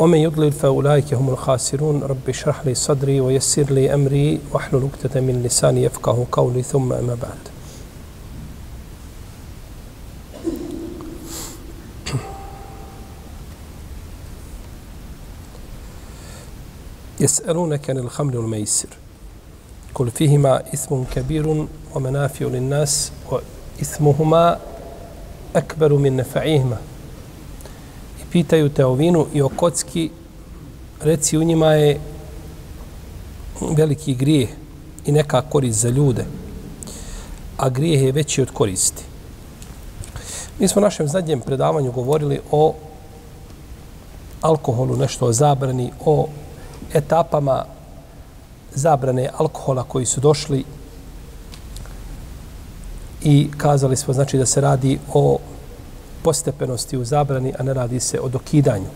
ومن يضلل فأولئك هم الخاسرون. رب اشرح لي صدري ويسر لي أمري واحلل عقدة من لساني يفقه قولي. ثم أما بعد. يسألونك عن الخمر والميسر. قل فيهما إثم كبير ومنافع للناس وإثمهما أكبر من نفعهما. Pitaju te o vinu i o kocki, reci u njima je veliki grijeh i neka korist za ljude, a grijeh je veći od koristi. Mi smo u našem zadnjem predavanju govorili o alkoholu, nešto o zabrani, o etapama zabrane alkohola koji su došli i kazali smo znači da se radi o postepenosti u zabrani, a ne radi se o dokidanju.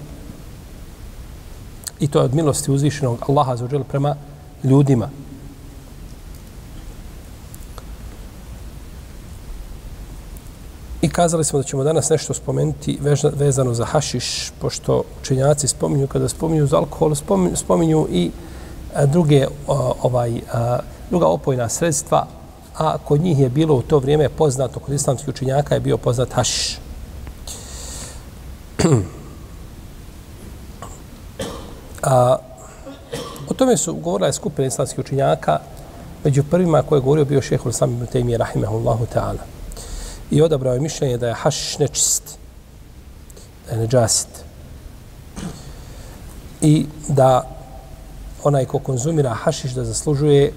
I to je od milosti uzvišenog Allaha za prema ljudima. I kazali smo da ćemo danas nešto spomenuti vezano za hašiš, pošto učenjaci spominju, kada spominju za alkohol, spominju, spominju i e, druge ovaj e, druga opojna sredstva, a kod njih je bilo u to vrijeme poznato, kod islamskih učenjaka je bio poznat hašiš a, o tome su govorila je skupina islamskih učinjaka, među prvima koje je govorio bio šehol sam ibn Taymiye, rahimahullahu ta'ala. I odabrao je mišljenje da je hašiš nečist, da je neđasit. I da onaj ko konzumira hašiš da zaslužuje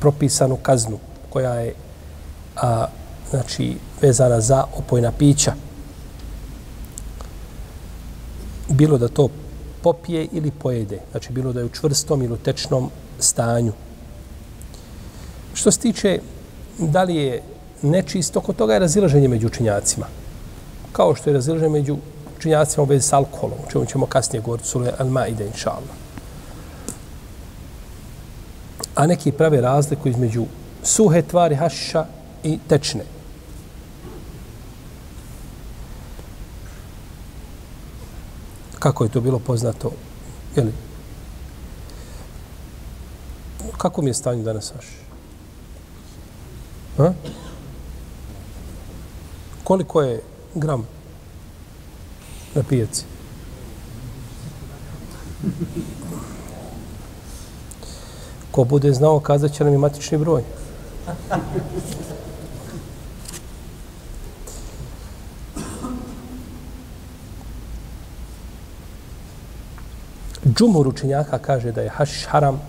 propisanu kaznu koja je a, znači vezana za opojna pića. Bilo da to popije ili pojede, znači bilo da je u čvrstom ili u tečnom stanju. Što se tiče da li je nečisto, kod toga je razilaženje među učinjacima. Kao što je razilaženje među učinjacima u vezi s alkoholom, o čemu ćemo kasnije govoriti, sule Al-Maide, inša Allah a neki prave razliku između suhe tvari hašiša i tečne. Kako je to bilo poznato? jel? Kako mi je stanje danas vaš? Ha? Koliko je gram na pijaci? Ko bude znao, kazat će nam i matični broj. Džumur učenjaka kaže da je hašiš haram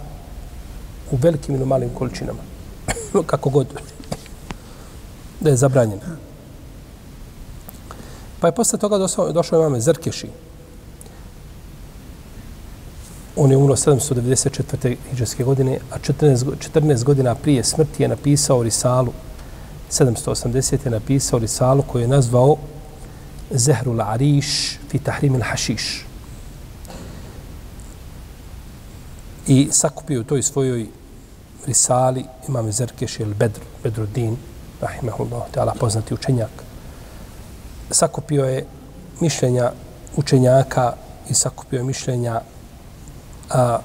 u velikim ili malim količinama. Kako god. Da je zabranjen. Pa je posle toga došao, došao imame Zrkeši, On je umro 794. hiđarske godine, a 14, 14 godina prije smrti je napisao Risalu, 780. je napisao Risalu koju je nazvao Zehru Ariš fi tahrim hašiš. I sakupio u toj svojoj Risali imam Zerkeš ili Bedr, Bedruddin, rahimahullah, ta'ala, poznati učenjak. Sakupio je mišljenja učenjaka i sakupio je mišljenja a,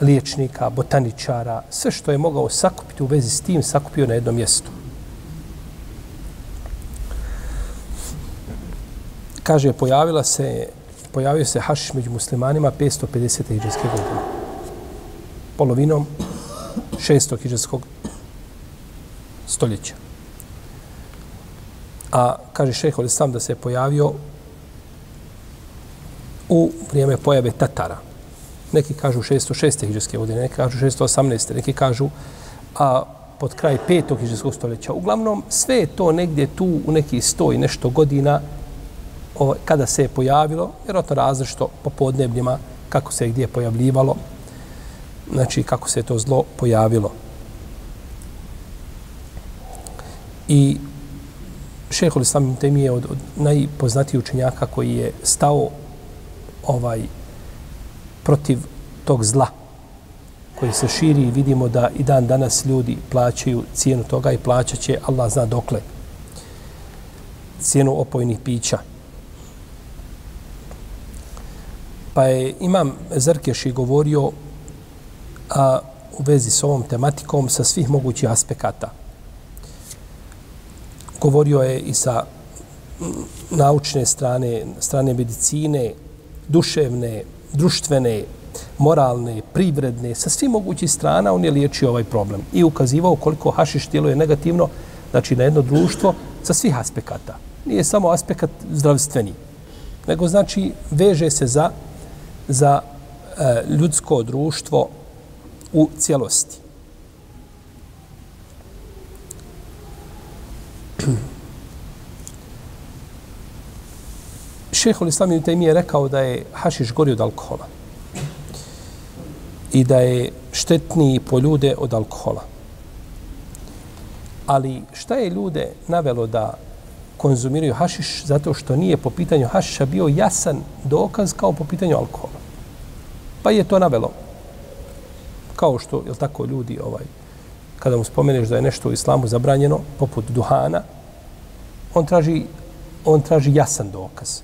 liječnika, botaničara, sve što je mogao sakupiti u vezi s tim, sakupio na jednom mjestu. Kaže, pojavila se, pojavio se hašiš među muslimanima 550. hijđarske godine. Polovinom 6. hijđarskog stoljeća. A kaže šeho sam da se je pojavio u vrijeme pojave Tatara neki kažu 606. hijđarske godine, neki kažu 618. neki kažu a pod kraj petog hijđarskog stoljeća. Uglavnom, sve je to negdje tu u neki sto i nešto godina o, kada se je pojavilo, vjerojatno različito po podnebljima, kako se je gdje pojavljivalo. znači kako se je to zlo pojavilo. I šehol Islam Temi je od, od najpoznatijih učenjaka koji je stao ovaj protiv tog zla koji se širi i vidimo da i dan danas ljudi plaćaju cijenu toga i plaćat će Allah zna dokle cijenu opojnih pića. Pa je imam Zrkeši govorio a, u vezi s ovom tematikom sa svih mogućih aspekata. Govorio je i sa naučne strane, strane medicine, duševne, društvene, moralne, privredne, sa svih mogućih strana on je liječio ovaj problem i ukazivao koliko hašiš djeluje negativno, znači na jedno društvo sa svih aspekata. Nije samo aspekt zdravstveni, nego znači veže se za, za e, ljudsko društvo u cijelosti. Šehol Islam Ibn je rekao da je hašiš gori od alkohola i da je štetniji po ljude od alkohola. Ali šta je ljude navelo da konzumiraju hašiš zato što nije po pitanju hašiša bio jasan dokaz kao po pitanju alkohola. Pa je to navelo. Kao što, je tako, ljudi, ovaj, kada mu spomeneš da je nešto u islamu zabranjeno, poput duhana, on traži, on traži jasan dokaz.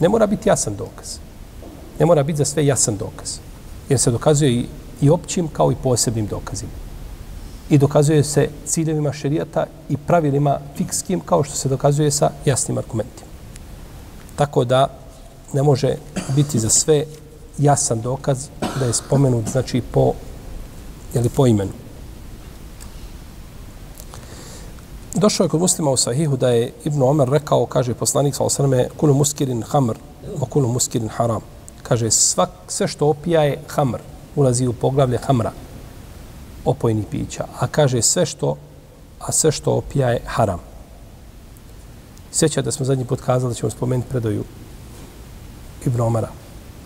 Ne mora biti jasan dokaz. Ne mora biti za sve jasan dokaz. Jer se dokazuje i, i općim kao i posebnim dokazima. I dokazuje se ciljevima šerijata i pravilima fikskim kao što se dokazuje sa jasnim argumentima. Tako da ne može biti za sve jasan dokaz da je spomenut znači po ili po imenu. Došao je kod muslima u sahihu da je Ibn Omer rekao, kaže poslanik sa osrme, kulu muskirin hamr, o kulu muskirin haram. Kaže, svak, sve što opija je hamr, ulazi u poglavlje hamra, opojni pića. A kaže, sve što, a sve što opija je haram. Sjeća da smo zadnji put kazali da ćemo spomenuti predaju Ibn Omara,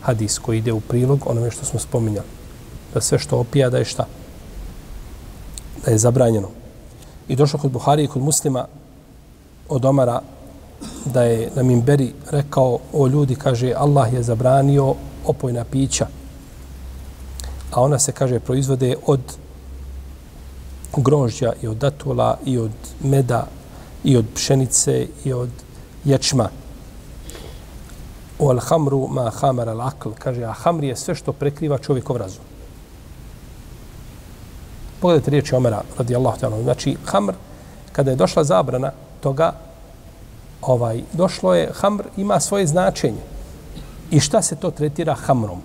hadis koji ide u prilog onome što smo spominjali. Da sve što opija da je šta? Da je zabranjeno. I došlo kod Buhari i kod muslima od Omara da je na Mimberi rekao o ljudi, kaže, Allah je zabranio opojna pića. A ona se, kaže, proizvode od grožđa i od datula i od meda i od pšenice i od ječma. O al hamru ma hamar al akl. Kaže, a hamr je sve što prekriva čovjekov razum. Pogledajte riječi Omera, radijallahu ta'ala. Znači, hamr, kada je došla zabrana toga, ovaj, došlo je, hamr ima svoje značenje. I šta se to tretira hamrom?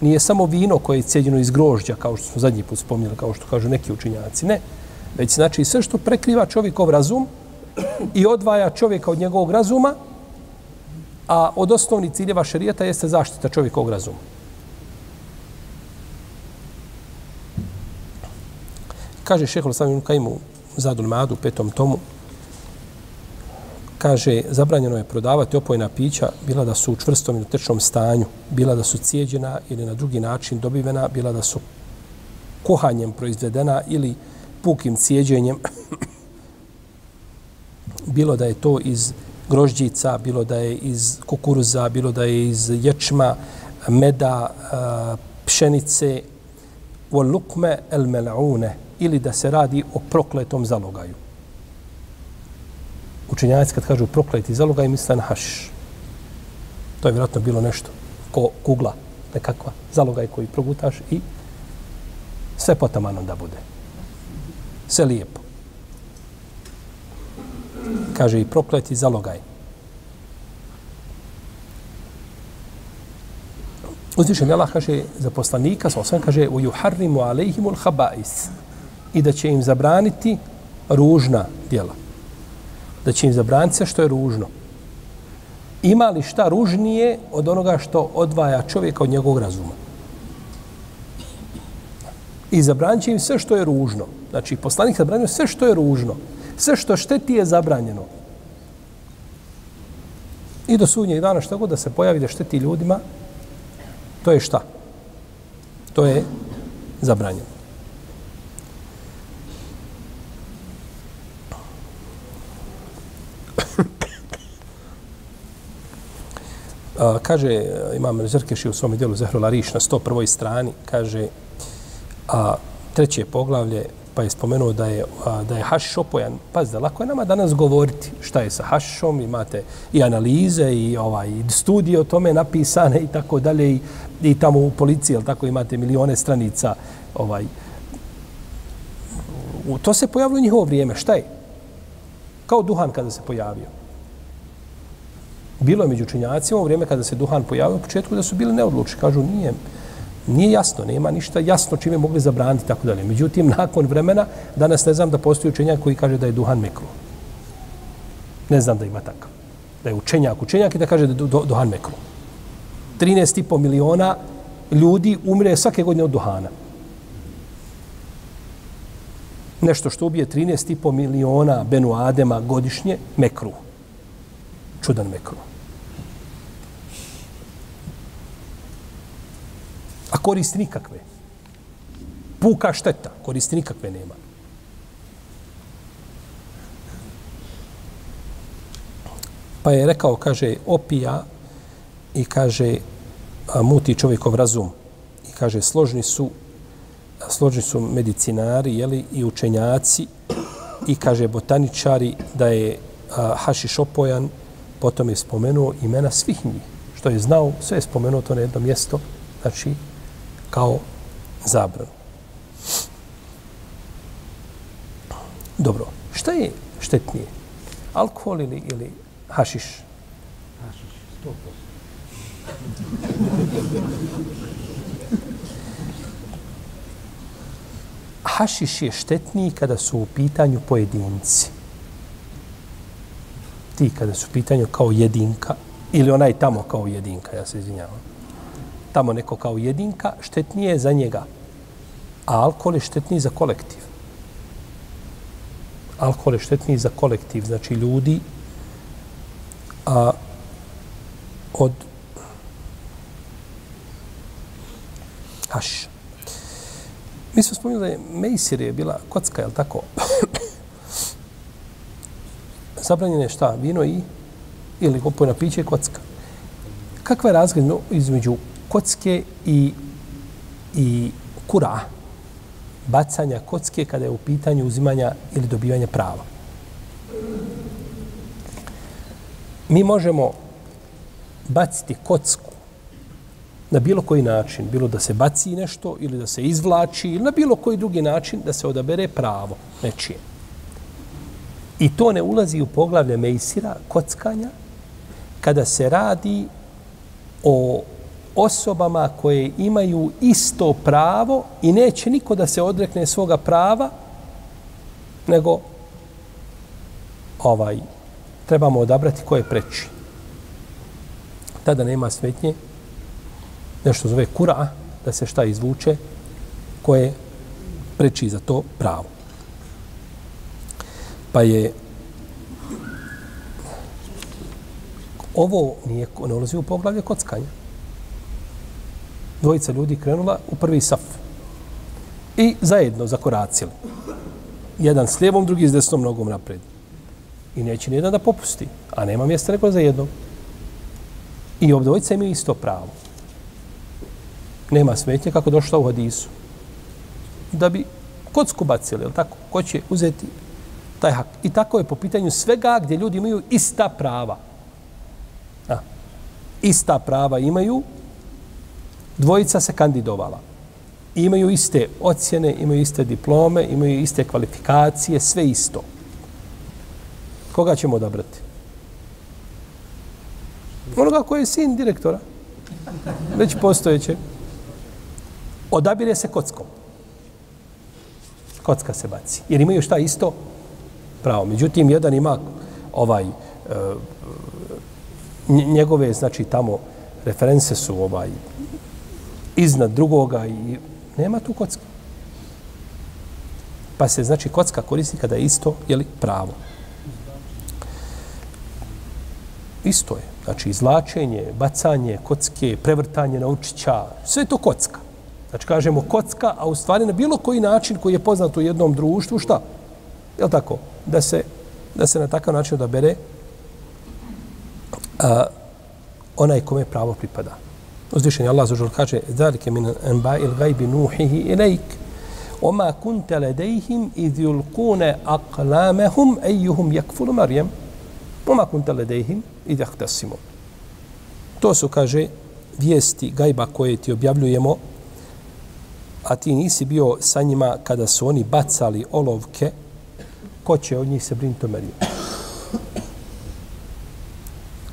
Nije samo vino koje je cijedjeno iz grožđa, kao što smo zadnji put spominjali, kao što kažu neki učinjaci, ne. Već znači sve što prekriva čovjekov razum i odvaja čovjeka od njegovog razuma, a od osnovnih ciljeva šarijeta jeste zaštita čovjekovog razuma. Kaže šehol samim kajmu Zadul Madu u petom tomu, kaže, zabranjeno je prodavati opojna pića, bila da su u čvrstom ili tečnom stanju, bila da su cijeđena ili na drugi način dobivena, bila da su kuhanjem proizvedena ili pukim cijeđenjem, bilo da je to iz grožđica, bilo da je iz kukuruza, bilo da je iz ječma, meda, pšenice, u lukme el mel'une, ili da se radi o prokletom zalogaju. Učenjaci kad kažu prokleti zalogaj, misle na hašiš. To je vjerojatno bilo nešto ko kugla, nekakva zalogaj koji progutaš i sve potamanom da bude. Sve lijepo. Kaže i prokleti zalogaj. Uzvišen Allah kaže za poslanika, sa osam kaže u juharrimu alejhimul habais i da će im zabraniti ružna djela. Da će im zabraniti sve što je ružno. Ima li šta ružnije od onoga što odvaja čovjeka od njegovog razuma? I zabranit im sve što je ružno. Znači, poslanik zabranio sve što je ružno. Sve što šteti je zabranjeno. I do sudnjeg dana što god da se pojavi da šteti ljudima, to je šta? To je zabranjeno. Uh, kaže, eh, imam Zrkeši u svom dijelu Zahru Lariš na 101. strani, kaže, a treće poglavlje, pa je spomenuo da je, a, da je hašiš opojan. Pazite, lako je nama danas govoriti šta je sa hašišom, imate i analize i ovaj studije o tome napisane i tako dalje i, i tamo u policiji, ali tako, imate milione stranica ovaj u, to se pojavilo u njihovo vrijeme. Šta je? Kao duhan kada se pojavio. Bilo je među učenjacima u vrijeme kada se duhan pojavio, u početku da su bili neodlučni. Kažu, nije, nije jasno, nema ništa jasno čime mogli zabraniti tako dalje. Međutim, nakon vremena, danas ne znam da postoji učenjak koji kaže da je duhan mekru. Ne znam da ima takav. Da je učenjak, učenjak i da kaže da je duhan mekru. 13,5 miliona ljudi umire svake godine od duhana. Nešto što ubije 13,5 miliona Benu Adema godišnje, mekru. Čudan mekru. A koristi nikakve. Puka šteta, koristi nikakve nema. Pa je rekao, kaže, opija i kaže, muti čovjekov razum. I kaže, složni su, složni su medicinari jeli, i učenjaci i kaže, botaničari da je a, hašiš opojan, potom je spomenuo imena svih njih. Što je znao, sve je spomenuo to na jedno mjesto, znači kao zabran. Dobro, šta je štetnije? Alkohol ili, ili hašiš? Hašiš, sto Hašiš je štetniji kada su u pitanju pojedinci. Ti kada su u pitanju kao jedinka ili onaj tamo kao jedinka, ja se izvinjavam tamo neko kao jedinka, štetnije je za njega. A alkohol je štetniji za kolektiv. Alkohol je štetniji za kolektiv, znači ljudi a, od haš. Mi smo spomenuli da je Mejsir je bila kocka, je li tako? Zabranjeno je šta? Vino i ili kupojna piće i kocka. Kakva je razgled između kocke i, i kura, bacanja kocke kada je u pitanju uzimanja ili dobivanja prava. Mi možemo baciti kocku na bilo koji način, bilo da se baci nešto ili da se izvlači ili na bilo koji drugi način da se odabere pravo nečije. I to ne ulazi u poglavlje mejsira, kockanja, kada se radi o osobama koje imaju isto pravo i neće niko da se odrekne svoga prava, nego ovaj trebamo odabrati ko je preči. Tada nema smetnje, nešto zove kura, da se šta izvuče, ko je preči za to pravo. Pa je ovo nije, ne ulazi u poglavlje kockanja dvojica ljudi krenula u prvi saf. I zajedno zakoracili. Jedan s lijevom, drugi s desnom nogom napred. I neće nijedan da popusti. A nema mjesta neko za jednog. I obdvojica imaju isto pravo. Nema smetnje kako došla u hadisu. Da bi kocku bacili, ili tako? Ko će uzeti taj hak? I tako je po pitanju svega gdje ljudi imaju ista prava. A, ista prava imaju, dvojica se kandidovala. Imaju iste ocjene, imaju iste diplome, imaju iste kvalifikacije, sve isto. Koga ćemo odabrati? Onoga koji je sin direktora. Već postojeće. Odabire se kockom. Kocka se baci. Jer imaju šta isto? Pravo. Međutim, jedan ima ovaj e, njegove, znači, tamo reference su ovaj iznad drugoga i nema tu kocka. Pa se znači kocka koristi kada je isto, je li pravo. Isto je. Znači izlačenje, bacanje, kocke, prevrtanje naučića, sve to kocka. Znači, kažemo kocka, a u stvari na bilo koji način koji je poznat u jednom društvu, šta? Je tako? Da se, da se na takav način odabere a, onaj kome pravo pripada. Uzvišen je Allah za kaže Zalike min anba'il gajbi nuhihi ilajk Oma kunte ledejhim idh yulkune aklamehum ejuhum jakfulu Marijem. Oma kunte ledejhim idh jahtasimu. To su, kaže, vijesti gajba koje ti objavljujemo, a ti nisi bio sa njima kada su oni bacali olovke, ko će od njih se brinuti o Marijem?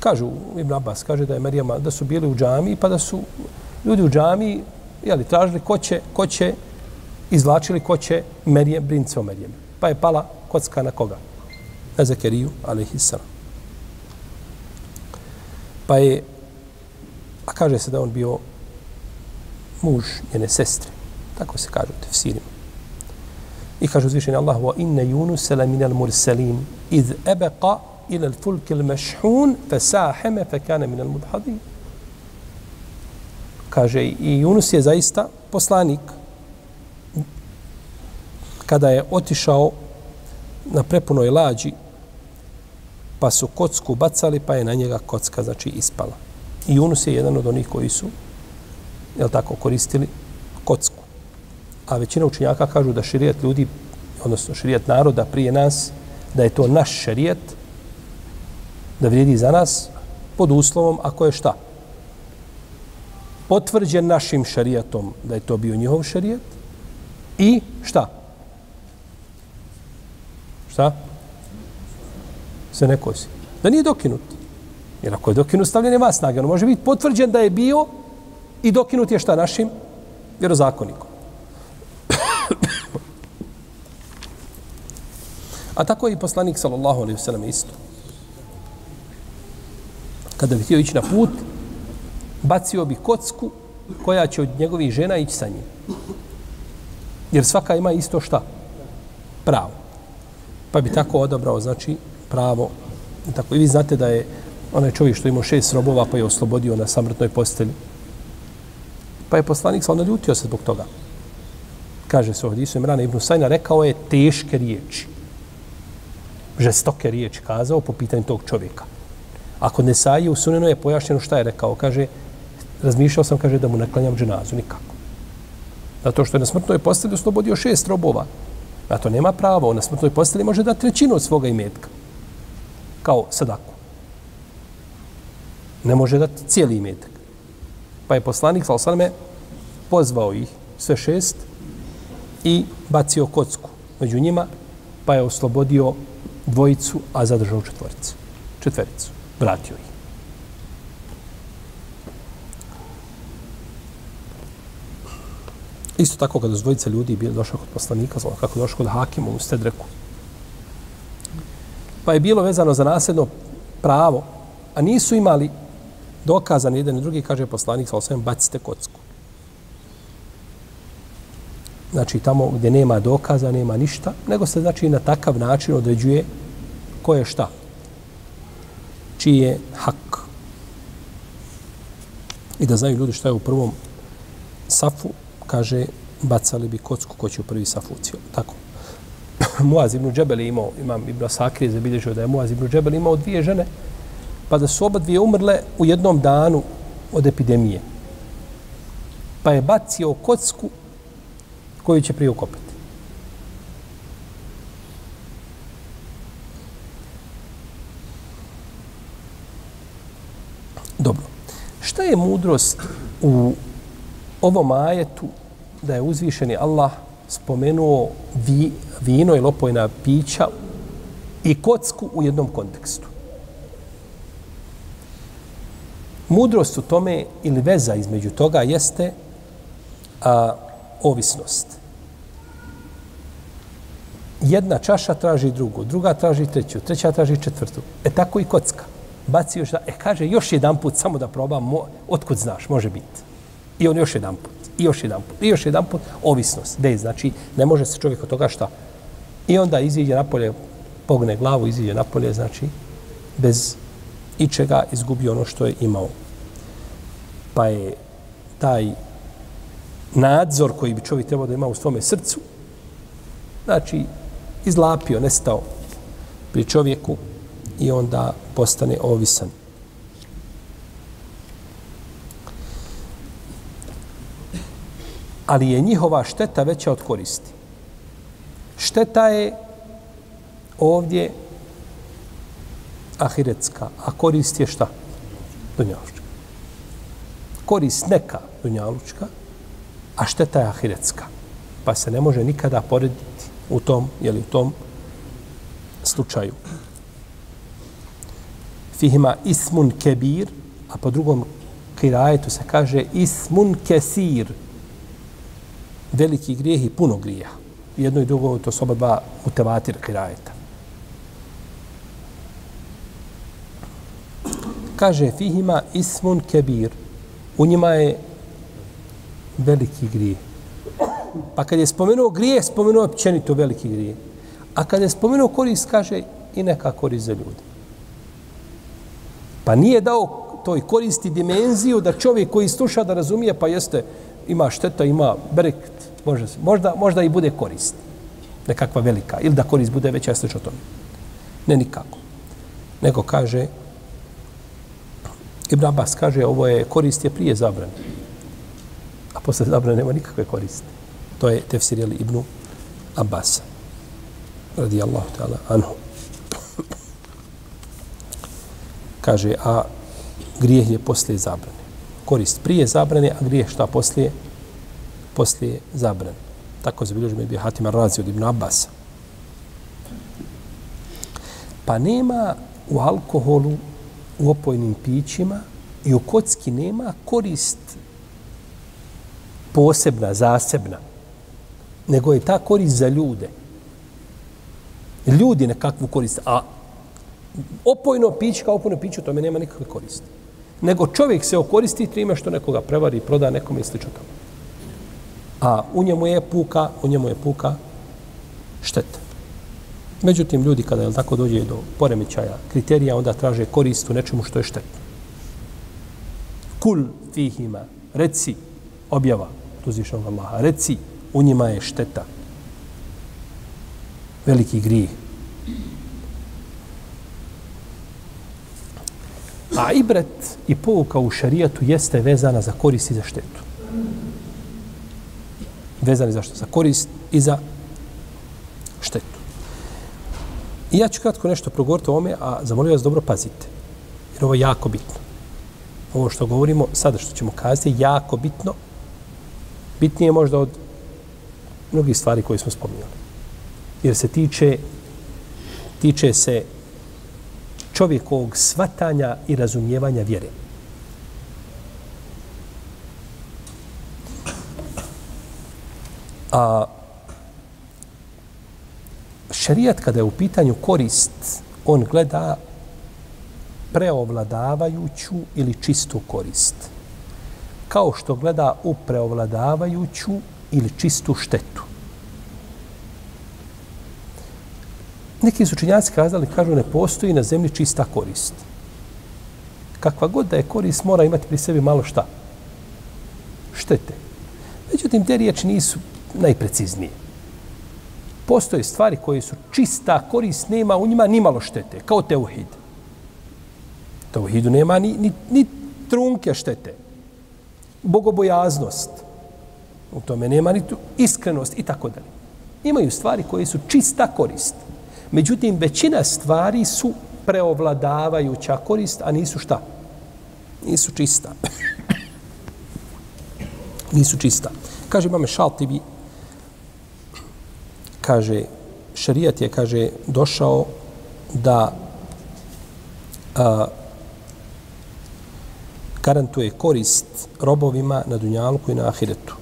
Kažu, Ibn Abbas kaže da je Marijama, da su bili u džami, pa da su ljudi u džami, jeli, tražili ko će, ko će izvlačili ko će Merijem, brince o Merijem. Pa je pala kocka na koga? Na Zakeriju, alaihissalam. Pa je, a kaže se da on bio muž njene sestre. Tako se kaže u tefsirima. I kaže uzvišenje Allah, wa inne Yunus la minal mursalin iz ebeqa ila al fulk al mashhun fa sahama fa kana min al mudhadin. Kaže i Yunus je zaista poslanik kada je otišao na prepunoj lađi, pa su kocku bacali, pa je na njega kocka, znači, ispala. I Yunus je jedan od onih koji su, je tako, koristili kocku. A većina učenjaka kažu da širijet ljudi, odnosno širijet naroda prije nas, da je to naš šerijet da vrijedi za nas, pod uslovom, ako je šta? Potvrđen našim šarijatom da je to bio njihov šarijat i šta? Šta? Se ne kosi. Da nije dokinut. Jer ako je dokinut, stavljen nema snage. On može biti potvrđen da je bio i dokinut je šta našim vjerozakonikom. A tako je i poslanik, sallallahu alaihi sellem isto. Kada bi htio ići na put, bacio bi kocku koja će od njegovih žena ići sa njim. Jer svaka ima isto šta? Pravo pa bi tako odabrao, znači, pravo. Tako. I vi znate da je onaj čovjek što ima šest robova, pa je oslobodio na samrtnoj postelji. Pa je poslanik sa ljutio se zbog toga. Kaže se ovdje, Isu Imrana ibn Sajna rekao je teške riječi. Žestoke riječi kazao po pitanju tog čovjeka. Ako ne saji u sunenu je pojašnjeno šta je rekao. Kaže, razmišljao sam, kaže, da mu naklanjam dženazu nikako. Zato što je na smrtnoj postelji oslobodio šest robova. Zato to nema pravo. Na smrtnoj posteli može da trećinu od svoga imetka. Kao sadaku. Ne može da cijeli imetak. Pa je poslanik, sal salame, pozvao ih sve šest i bacio kocku među njima, pa je oslobodio dvojicu, a zadržao četvoricu. Četvericu. Vratio ih. Isto tako kada su dvojica ljudi bili došli kod poslanika, znači kako došli kod Hakima u Stedreku. Pa je bilo vezano za nasljedno pravo, a nisu imali dokazan jedan i drugi, kaže poslanik, sa osvijem, bacite kocku. Znači, tamo gdje nema dokaza, nema ništa, nego se, znači, na takav način određuje ko je šta. Čiji je hak. I da znaju ljudi šta je u prvom safu, kaže, bacali bi kocku ko će u prvi safu ucio. Tako. Muaz ibn Džebel imao, imam Ibn Sakri je zabilježio da je Muaz ibn Džebel imao dvije žene, pa da su oba dvije umrle u jednom danu od epidemije. Pa je bacio kocku koju će prije ukopiti. Dobro. Šta je mudrost u ovom ajetu da je uzvišeni Allah spomenuo vi, vino i lopojna pića i kocku u jednom kontekstu. Mudrost u tome ili veza između toga jeste a, ovisnost. Jedna čaša traži drugu, druga traži treću, treća traži četvrtu. E tako i kocka. Baci šta, e kaže još jedan put samo da probam, mo, otkud znaš, može biti. I on još jedan put i još jedan put, i još jedan put, ovisnost. De, znači, ne može se čovjek od toga šta. I onda iziđe napolje, pogne glavu, iziđe napolje, znači, bez ičega izgubi ono što je imao. Pa je taj nadzor koji bi čovjek trebao da ima u svome srcu, znači izlapio, nestao pri čovjeku i onda postane ovisan. Ali je njihova šteta veća od koristi. Šteta je ovdje ahiretska, a korist je šta? Dunjalučka. Korist neka dunjalučka, a šteta je ahiretska. Pa se ne može nikada porediti u tom, jeli u tom slučaju. Fihima ismun kebir, a po drugom kirajetu se kaže ismun kesir. Veliki grijeh i puno grija. Jedno i drugo, to su oba dva mutevatir kirajeta. Kaže fihima ismun kebir. U njima je veliki grijeh. Pa kad je spomenuo grije, spomenuo općenito veliki grije. A kad je spomenuo korist, kaže i neka korist za ljude. Pa nije dao toj koristi dimenziju da čovjek koji sluša da razumije, pa jeste, ima šteta, ima bereket, može, se, možda, možda i bude korist. Nekakva velika. Ili da korist bude veća, slično tome. Ne nikako. Nego kaže, Ibn Abbas kaže, ovo je korist je prije zabrane. A posle zabrane nema nikakve koriste. To je tefsir jeli Ibnu Abbas. Radijallahu ta'ala anhu. Kaže, a grijeh je poslije zabrane. Korist prije zabrane, a grijeh šta poslije? Poslije zabrane. Tako zabilježi me bio Hatima Razi od Ibn Abbas. Pa nema u alkoholu, u opojnim pićima i u kocki nema korist posebna, zasebna nego je ta korist za ljude. Ljudi nekakvu korist, a opojno piće kao opojno piće, tome nema nikakve koristi. Nego čovjek se okoristi trima što nekoga prevari i proda nekom i slično tamo. A u njemu je puka, u njemu je puka šteta. Međutim, ljudi kada je tako dođe do poremećaja kriterija, onda traže korist u nečemu što je štetno. Kul fihima, reci, objava, tu zvišnog Allaha, reci, u njima je šteta. Veliki grijeh. A ibret i pouka u šarijatu jeste vezana za korist i za štetu. Vezani za što? Za korist i za štetu. I ja ću kratko nešto progovoriti o ome, a zamolio vas dobro pazite. Jer ovo je jako bitno. Ovo što govorimo, sada što ćemo kazati, je jako bitno. Bitnije možda od mnogih stvari koje smo spominjali. Jer se tiče, tiče se čovjekovog svatanja i razumijevanja vjere. A šerijat kada je u pitanju korist, on gleda preovladavajuću ili čistu korist. Kao što gleda u preovladavajuću ili čistu štetu. Neki su učinjaci kazali, kažu, ne postoji na zemlji čista korist. Kakva god da je korist, mora imati pri sebi malo šta? Štete. Međutim, te riječi nisu najpreciznije. Postoje stvari koje su čista korist, nema u njima ni malo štete, kao teuhid. Teuhidu nema ni, ni, ni trunke štete. Bogobojaznost. U tome nema ni tu iskrenost i tako dalje. Imaju stvari koje su čista korist. Međutim, većina stvari su preovladavajuća korist, a nisu šta? Nisu čista. nisu čista. Kaže imame Šaltibi, kaže, šarijat je, kaže, došao da a, garantuje korist robovima na Dunjalku i na Ahiretu.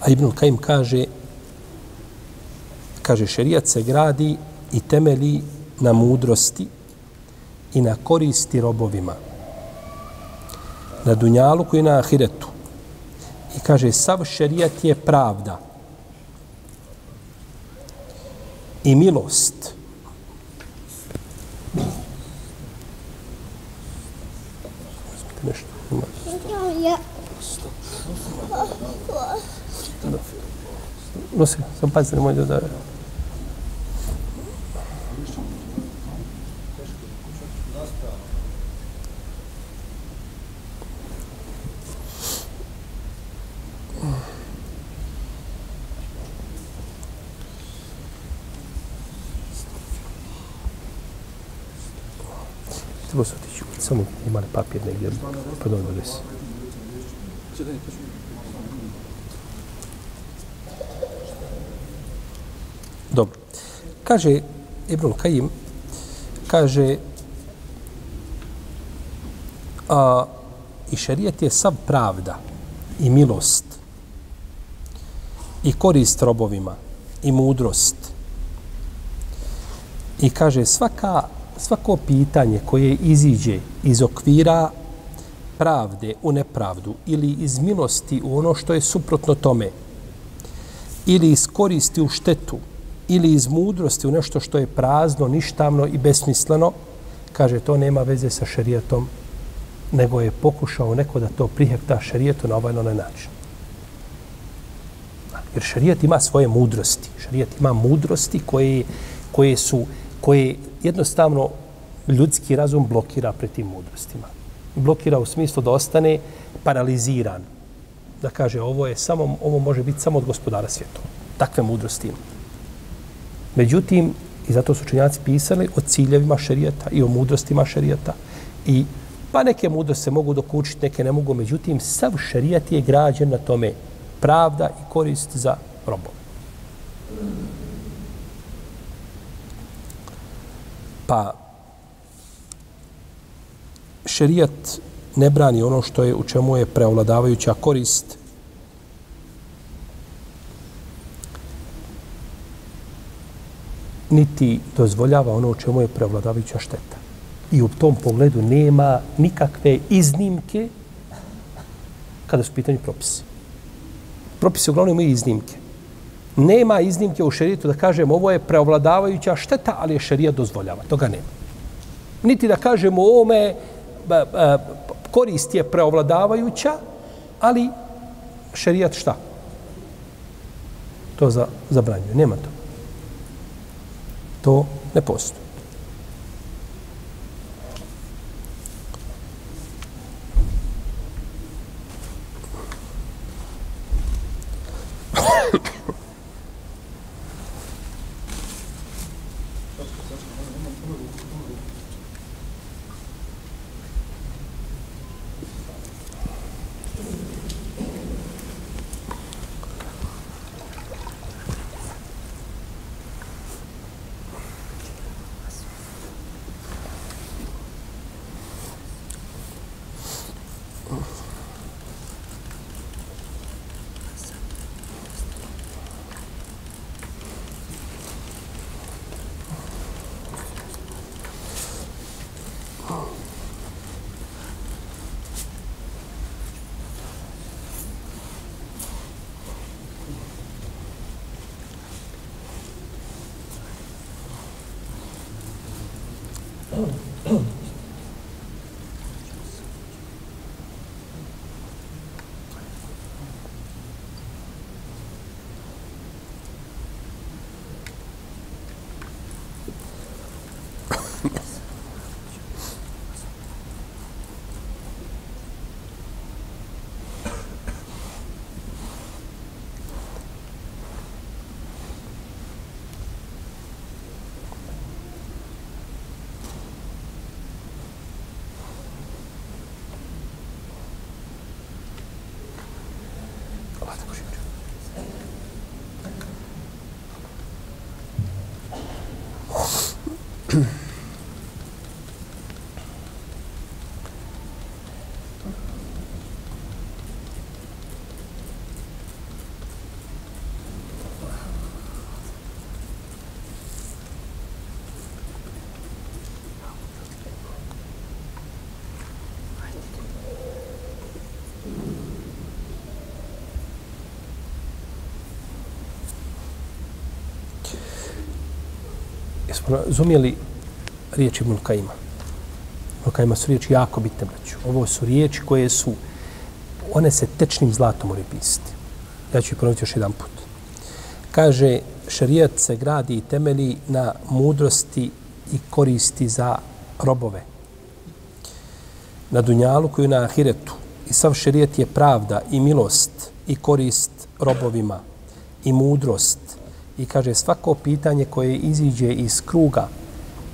A Ibnul Kajim kaže, kaže, šerijat se gradi i temeli na mudrosti i na koristi robovima. Na dunjalu koji na ahiretu. I kaže, sav šerijat je pravda i milost. Nešto. Nosi sam pazite, nemoj da... da... Treba se otići, samo imali papir negdje, pa dobili se. Dobro. Kaže Ibn Kajim, kaže a, i šerijet je sav pravda i milost i korist robovima i mudrost i kaže svaka svako pitanje koje iziđe iz okvira pravde u nepravdu ili iz milosti u ono što je suprotno tome ili iz koristi u štetu ili iz mudrosti u nešto što je prazno, ništavno i besmisleno, kaže to nema veze sa šerijetom, nego je pokušao neko da to prihekta šerijetu na ovaj na način. Jer šerijet ima svoje mudrosti. Šerijet ima mudrosti koje, koje su koji jednostavno ljudski razum blokira pred tim mudrostima. Blokira u smislu da ostane paraliziran. Da kaže ovo je samo ovo može biti samo od gospodara svijeta. Takve mudrosti ima. Međutim, i zato su učenjaci pisali o ciljevima šerijata i o mudrostima šerijata. I pa neke mudrosti se mogu dokučiti, neke ne mogu. Međutim, sav šerijat je građen na tome pravda i korist za robove. Pa šerijat ne brani ono što je u čemu je preovladavajuća korist niti dozvoljava ono u čemu je preovladavajuća šteta. I u tom pogledu nema nikakve iznimke kada su pitanju propisi. Propisi uglavnom imaju iznimke. Nema iznimke u šerijetu da kažemo ovo je preovladavajuća šteta, ali je šerijat dozvoljava. Toga nema. Niti da kažemo ovome e, e, korist je preovladavajuća, ali šerijat šta? To za, zabranjuje. Nema to to ne postoji. Oh. Razumijeli riječi Ibn Kajima? Ibn Kajima su riječi jako bitne, braću. Ovo su riječi koje su one se tečnim zlatom moraju pisati. Ja ću ih ponoviti još jedan put. Kaže, šarijat se gradi i temeli na mudrosti i koristi za robove. Na dunjalu koju na ahiretu. I sav šarijat je pravda i milost i korist robovima i mudrost. I kaže, svako pitanje koje iziđe iz kruga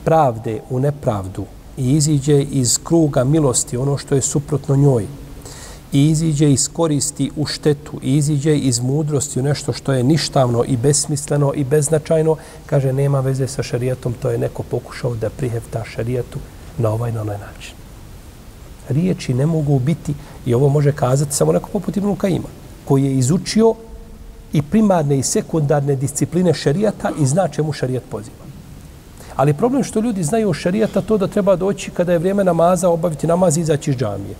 pravde u nepravdu i iziđe iz kruga milosti, ono što je suprotno njoj, i iziđe iz koristi u štetu, i iziđe iz mudrosti u nešto što je ništavno i besmisleno i beznačajno, kaže, nema veze sa šarijetom, to je neko pokušao da prihevta šarijetu na ovaj na onaj način. Riječi ne mogu biti, i ovo može kazati samo neko poput Ibn Kajima, koji je izučio i primarne i sekundarne discipline šerijata i zna čemu šerijat poziva. Ali problem što ljudi znaju o šerijata to da treba doći kada je vrijeme namaza, obaviti namaz i izaći iz džamije.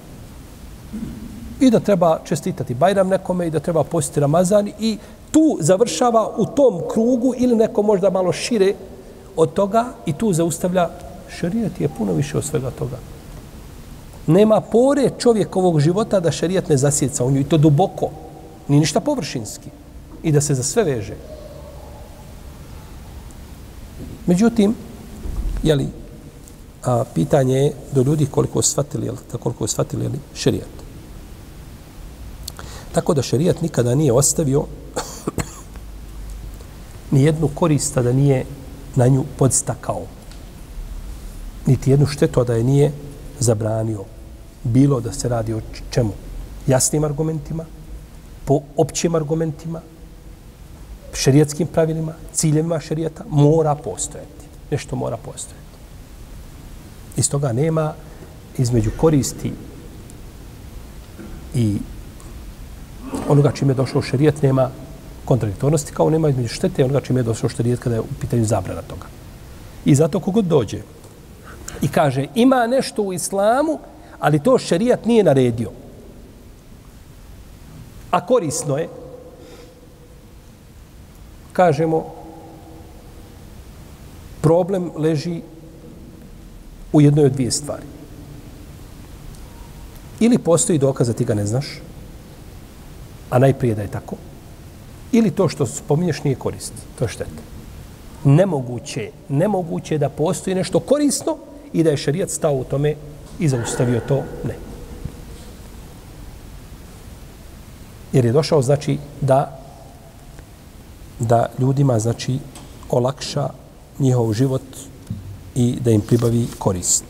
I da treba čestitati Bajram nekome i da treba postiti Ramazan i tu završava u tom krugu ili neko možda malo šire od toga i tu zaustavlja šerijat je puno više od svega toga. Nema pore čovjekovog života da šerijat ne zasjeca u nju i to duboko, ni ništa površinski i da se za sve veže. Međutim, jeli, a, pitanje je do ljudi koliko shvatili, jel, koliko shvatili jeli, šerijat. Tako da šerijat nikada nije ostavio ni jednu korista da nije na nju podstakao. Niti jednu štetu da je nije zabranio. Bilo da se radi o čemu? Jasnim argumentima, po općim argumentima, šerijatskim pravilima, ciljevima šerijata, mora postojati. Nešto mora postojati. Iz toga nema između koristi i onoga čime je došao šerijat nema kontradiktornosti, kao nema između štete i onoga čime je došao šerijat kada je u pitanju zabrana toga. I zato kogod dođe i kaže ima nešto u islamu, ali to šerijat nije naredio. A korisno je, kažemo, problem leži u jednoj od dvije stvari. Ili postoji dokaz da ti ga ne znaš, a najprije da je tako, ili to što spominješ nije korist, to je šteta. Nemoguće, nemoguće da postoji nešto korisno i da je šarijat stao u tome i zaustavio to, ne. Jer je došao, znači, da da ljudima znači olakša njihov život i da im pribavi korist.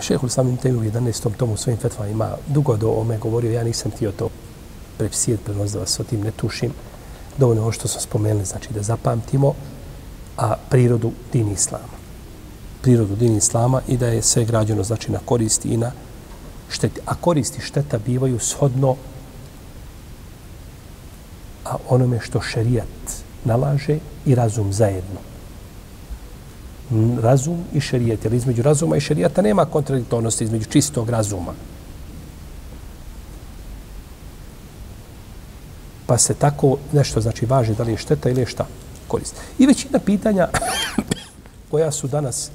Šehul samim temi u 11. tomu svojim fetvama ima dugo do ome govorio, ja nisam htio to prepsijet, prenos da vas o tim ne tušim. Dovoljno ovo što smo spomenuli, znači da zapamtimo a prirodu din islama. Prirodu din islama i da je sve građeno znači na koristi i na šteti. A koristi šteta bivaju shodno a onome što šerijat nalaže i razum zajedno. Razum i šerijat, jer između razuma i šerijata nema kontradiktornosti između čistog razuma. Pa se tako nešto znači važi da li je šteta ili je šta korist. I većina pitanja koja su danas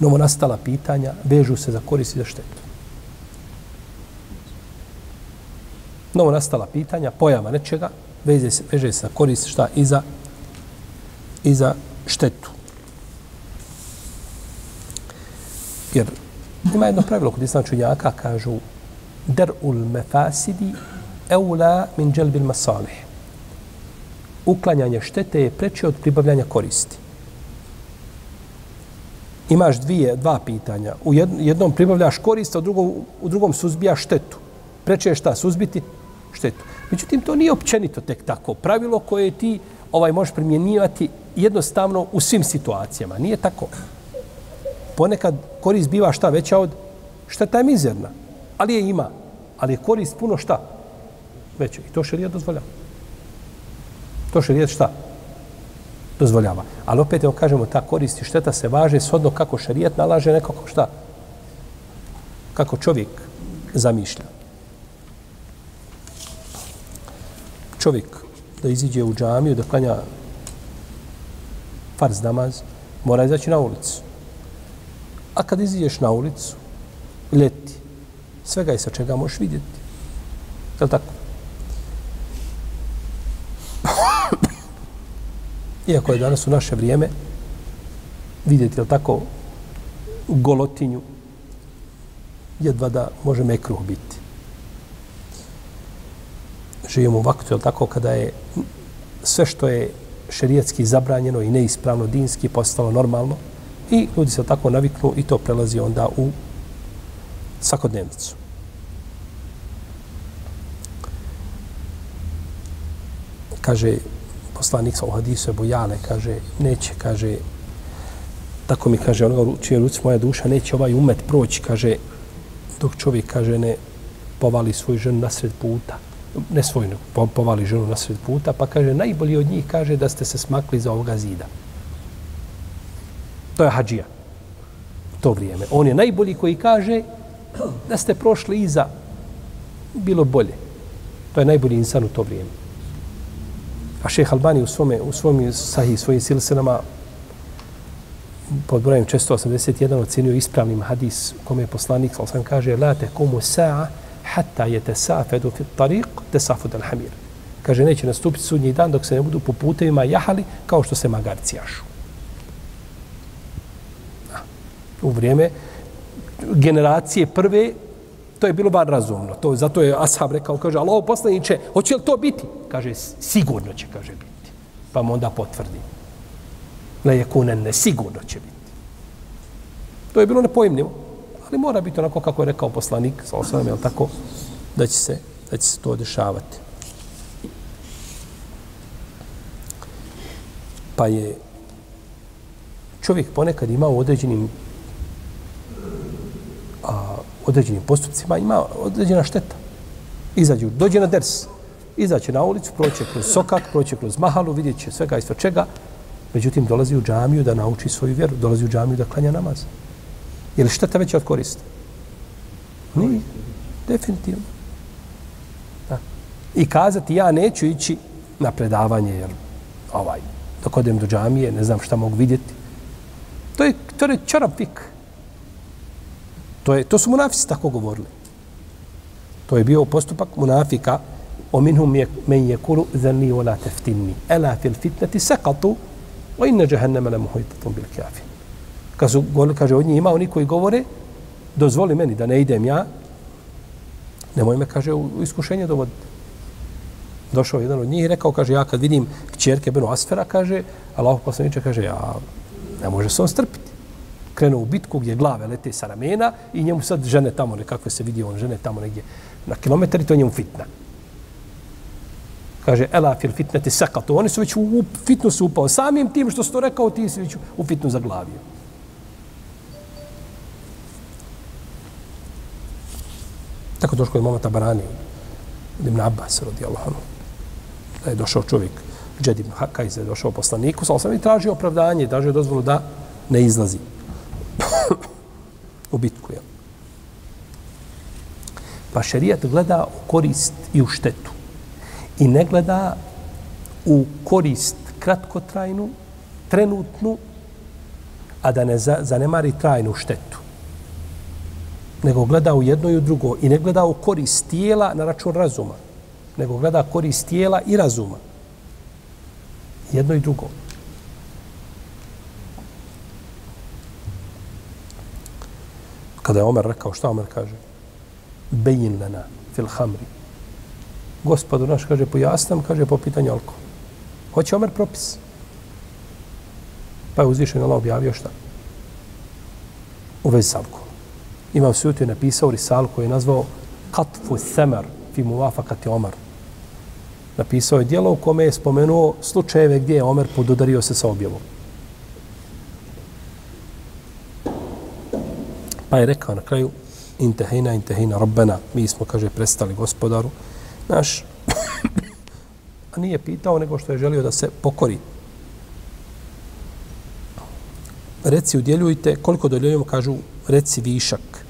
novonastala pitanja vežu se za korist i za štetu. Novo nastala pitanja, pojava nečega, veže se, veže se na korist šta i za, i za štetu. Jer ima jedno pravilo kod islam čunjaka, kažu der'ul mefasidi eula min dželbil masalih. Uklanjanje štete je preče od pribavljanja koristi. Imaš dvije, dva pitanja. U jednom pribavljaš korist, a u drugom, u drugom suzbijaš štetu. Preče je šta? Suzbiti štetu. Međutim, to nije općenito tek tako. Pravilo koje ti ovaj možeš primjenjivati jednostavno u svim situacijama. Nije tako. Ponekad korist biva šta veća od šteta je mizerna. Ali je ima. Ali je korist puno šta? Veća. I to šerijat dozvoljava. To šerijat šta? Dozvoljava. Ali opet, evo kažemo, ta korist i šteta se važe shodno kako šerijat nalaže nekako šta? Kako čovjek zamišlja. Čovjek da iziđe u džamiju, da klanja farz namaz, mora izaći na ulicu. A kad iziđeš na ulicu, leti, svega i sa čega možeš vidjeti. Je li tako? Iako je danas u naše vrijeme vidjeti, je li tako, golotinju, jedva da može mekruh biti. Živimo u vaktu, jel tako, kada je sve što je šerijetski zabranjeno i neispravno dinski postalo normalno i ljudi se tako naviknu i to prelazi onda u svakodnevnicu. Kaže poslanik sa u hadisu Ebu Jale, kaže, neće, kaže, tako mi kaže, onoga čije ruci moja duša, neće ovaj umet proći, kaže, dok čovjek, kaže, ne povali svoju ženu nasred puta nesvojno povali ženu na sred puta, pa kaže, najbolji od njih kaže da ste se smakli za ovoga zida. To je hađija. To vrijeme. On je najbolji koji kaže da ste prošli iza bilo bolje. To je najbolji insan u to vrijeme. A šeh Albani u svome, u svom sahi, svojim silsenama pod brojem 681 ocenio ispravnim hadis kome je poslanik, sam kaže, la te komu sa'a hatta je te safedu fit tariq, te safud al hamir. Kaže, neće nastupiti sudnji dan dok se ne budu po putevima jahali kao što se magarci jašu. U vrijeme generacije prve, to je bilo bar razumno. To, zato je Ashab rekao, kaže, Allaho poslaniće, hoće li to biti? Kaže, sigurno će, kaže, biti. Pa mu onda potvrdi. Le je kunenne, sigurno će biti. To je bilo nepojemljivo ali mora biti onako kako je rekao poslanik, sa osvijem, je tako, da će se, da će se to dešavati. Pa je čovjek ponekad ima u određenim a, određenim postupcima, ima određena šteta. Izađe, dođe na ders, izaće na ulicu, proće kroz sokak, proće kroz mahalu, vidjet će svega i sve čega, međutim dolazi u džamiju da nauči svoju vjeru, dolazi u džamiju da klanja namaz. Je li šteta veća od koriste? Nije. Definitivno. Da. I kazati ja neću ići na predavanje jer ovaj, dok odem do džamije, ne znam šta mogu vidjeti. To je, to je čarab fik. To, je, to su munafici tako govorili. To je bio postupak munafika o minhum je, men je kulu zani o la teftinni. Ela fil fitneti sekatu Kad su govorili, kaže, od njih ima oni koji govore, dozvoli meni da ne idem ja, nemoj me, kaže, u iskušenje dovoditi. Došao jedan od njih i rekao, kaže, ja kad vidim kćerke Benu Asfera, kaže, Allah poslaniče, kaže, ja, ne može se on strpiti. Krenuo u bitku gdje glave lete sa ramena i njemu sad žene tamo, nekakve se vidi, on žene tamo negdje na kilometri, to njemu fitna. Kaže, ela fil fitneti sekatu. Oni su već u fitnu su upao. Samim tim što su to rekao, ti si već u fitnu zaglavio. Tako došlo kod mama Barani, Ibn Abbas, radi anhu. da je došao čovjek, Džed ibn Hakajz, je došao poslaniku, sa osam i tražio opravdanje, tražio dozvolu da ne izlazi u bitku. Ja. Pa šerijat gleda u korist i u štetu. I ne gleda u korist kratkotrajnu, trenutnu, a da ne zanemari trajnu štetu nego gleda u jedno i u drugo i ne gleda u korist tijela na račun razuma, nego gleda korist tijela i razuma. Jedno i drugo. Kada je Omer rekao, šta Omer kaže? Bejin lena fil hamri. Gospodu naš kaže, pojasnam, kaže, po pitanju alkohola. Hoće Omer propis. Pa je uzvišen Allah objavio šta? U vezi s alkoholom. Imam Sujuti je napisao risalu koju je nazvao Katfu Semer fi muvafakati Omar. Napisao je dijelo u kome je spomenuo slučajeve gdje je Omer podudario se sa objavom. Pa je rekao na kraju intehina, intehina, robbena, mi smo, kaže, prestali gospodaru naš, a nije pitao nego što je želio da se pokori. Reci, udjeljujte, koliko dodjeljujemo, kažu, reci višak.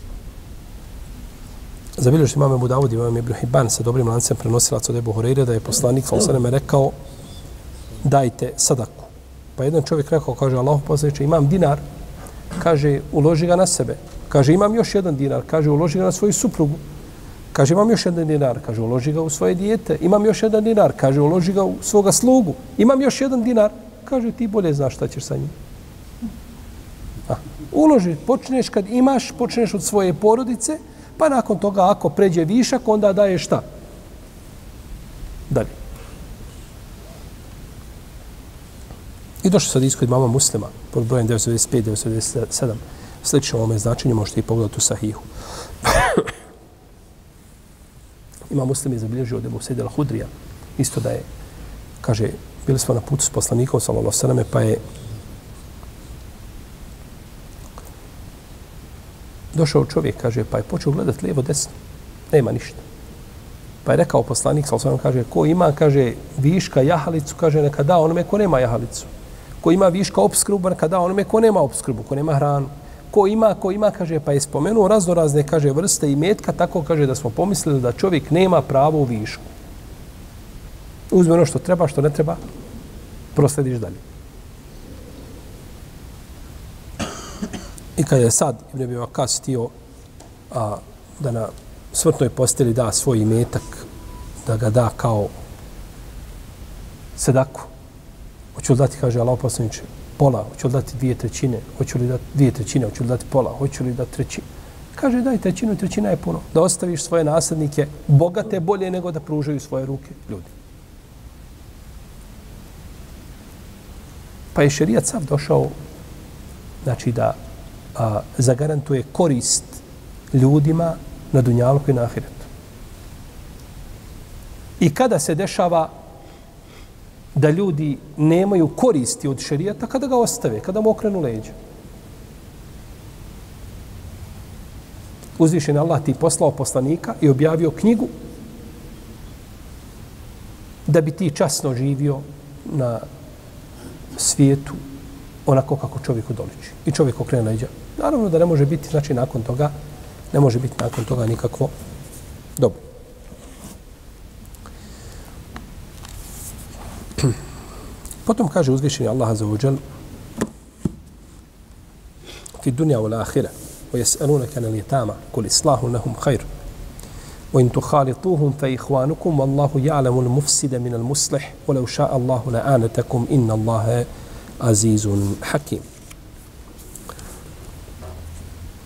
Zabilježi imam Ebu Davud, imam Ibn Hibban sa dobrim lancem prenosilac od Ebu Horeire da je poslanik sa Salosareme rekao dajte sadaku. Pa jedan čovjek rekao, kaže Allah poslaniče, imam dinar, kaže, uloži ga na sebe. Kaže, imam još jedan dinar. Kaže, uloži ga na svoju suprugu. Kaže, imam još jedan dinar. Kaže, uloži ga u svoje dijete. Imam još jedan dinar. Kaže, uloži ga u svoga slugu. Imam još jedan dinar. Kaže, ti bolje znaš šta ćeš sa njim. Uloži, počneš kad imaš, počneš od svoje porodice, pa nakon toga ako pređe višak, onda daješ šta? Dalje. I došlo sad iskod mama muslima, pod brojem 995-997, slično ovome značenju, možete i pogledati u sahihu. Ima muslim je zabilježio od Ebu Sejdela Hudrija, isto da je, kaže, bili smo na putu s poslanikom, sallallahu sallam, pa je došao čovjek, kaže, pa je počeo gledati lijevo desno. Nema ništa. Pa je rekao poslanik, sa sallam, kaže, ko ima, kaže, viška jahalicu, kaže, neka da onome ko nema jahalicu ko ima viška obskrbu, neka da onome ko nema obskrbu, ko nema hranu. Ko ima, ko ima, kaže, pa je spomenuo raznorazne, kaže, vrste i metka, tako kaže da smo pomislili da čovjek nema pravo u višku. Uzme ono što treba, što ne treba, proslediš dalje. I kada je sad, Ibn Abi Vakas htio a, da na smrtnoj posteli da svoj imetak, da ga da kao sedaku, Hoću li dati, kaže Allah poslaniče, pola, hoću li dati dvije trećine, hoću li dati dvije trećine, hoću li dati pola, hoću li dati trećinu. Kaže, daj trećinu, trećina je puno. Da ostaviš svoje naslednike bogate bolje nego da pružaju svoje ruke ljudi. Pa je šerijat sav došao znači da a, zagarantuje korist ljudima na dunjalku i na ahiretu. I kada se dešava da ljudi nemaju koristi od šerijata kada ga ostave, kada mu okrenu leđa. Uzvišen Allah ti poslao poslanika i objavio knjigu da bi ti časno živio na svijetu onako kako čovjek doliči. I čovjek okrene leđa. Naravno da ne može biti, znači nakon toga, ne može biti nakon toga nikakvo dobro. Potom kaže uzvišeni Allah za uđel fi dunja u l'ahira wa jes'alunaka anil yatama kul islahu lahum khair wa in tukhalituhum fa ikhwanukum wallahu ya'lamu al-mufsida min al-muslih wa law sha'a Allah la'anatakum inna Allah azizun hakim